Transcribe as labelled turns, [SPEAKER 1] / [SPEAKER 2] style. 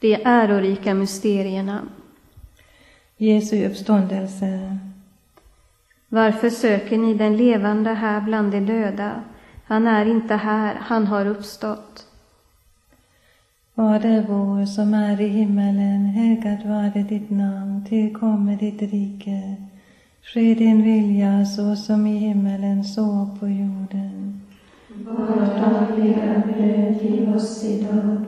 [SPEAKER 1] de ärorika mysterierna.
[SPEAKER 2] Jesu uppståndelse.
[SPEAKER 1] Varför söker ni den levande här bland de döda? Han är inte här, han har uppstått.
[SPEAKER 2] Fader vår som är i himmelen, helgat varde ditt namn, tillkommer ditt rike. Ske din vilja så som i himmelen så på jorden.
[SPEAKER 3] Vårt dagliga bröd giv oss idag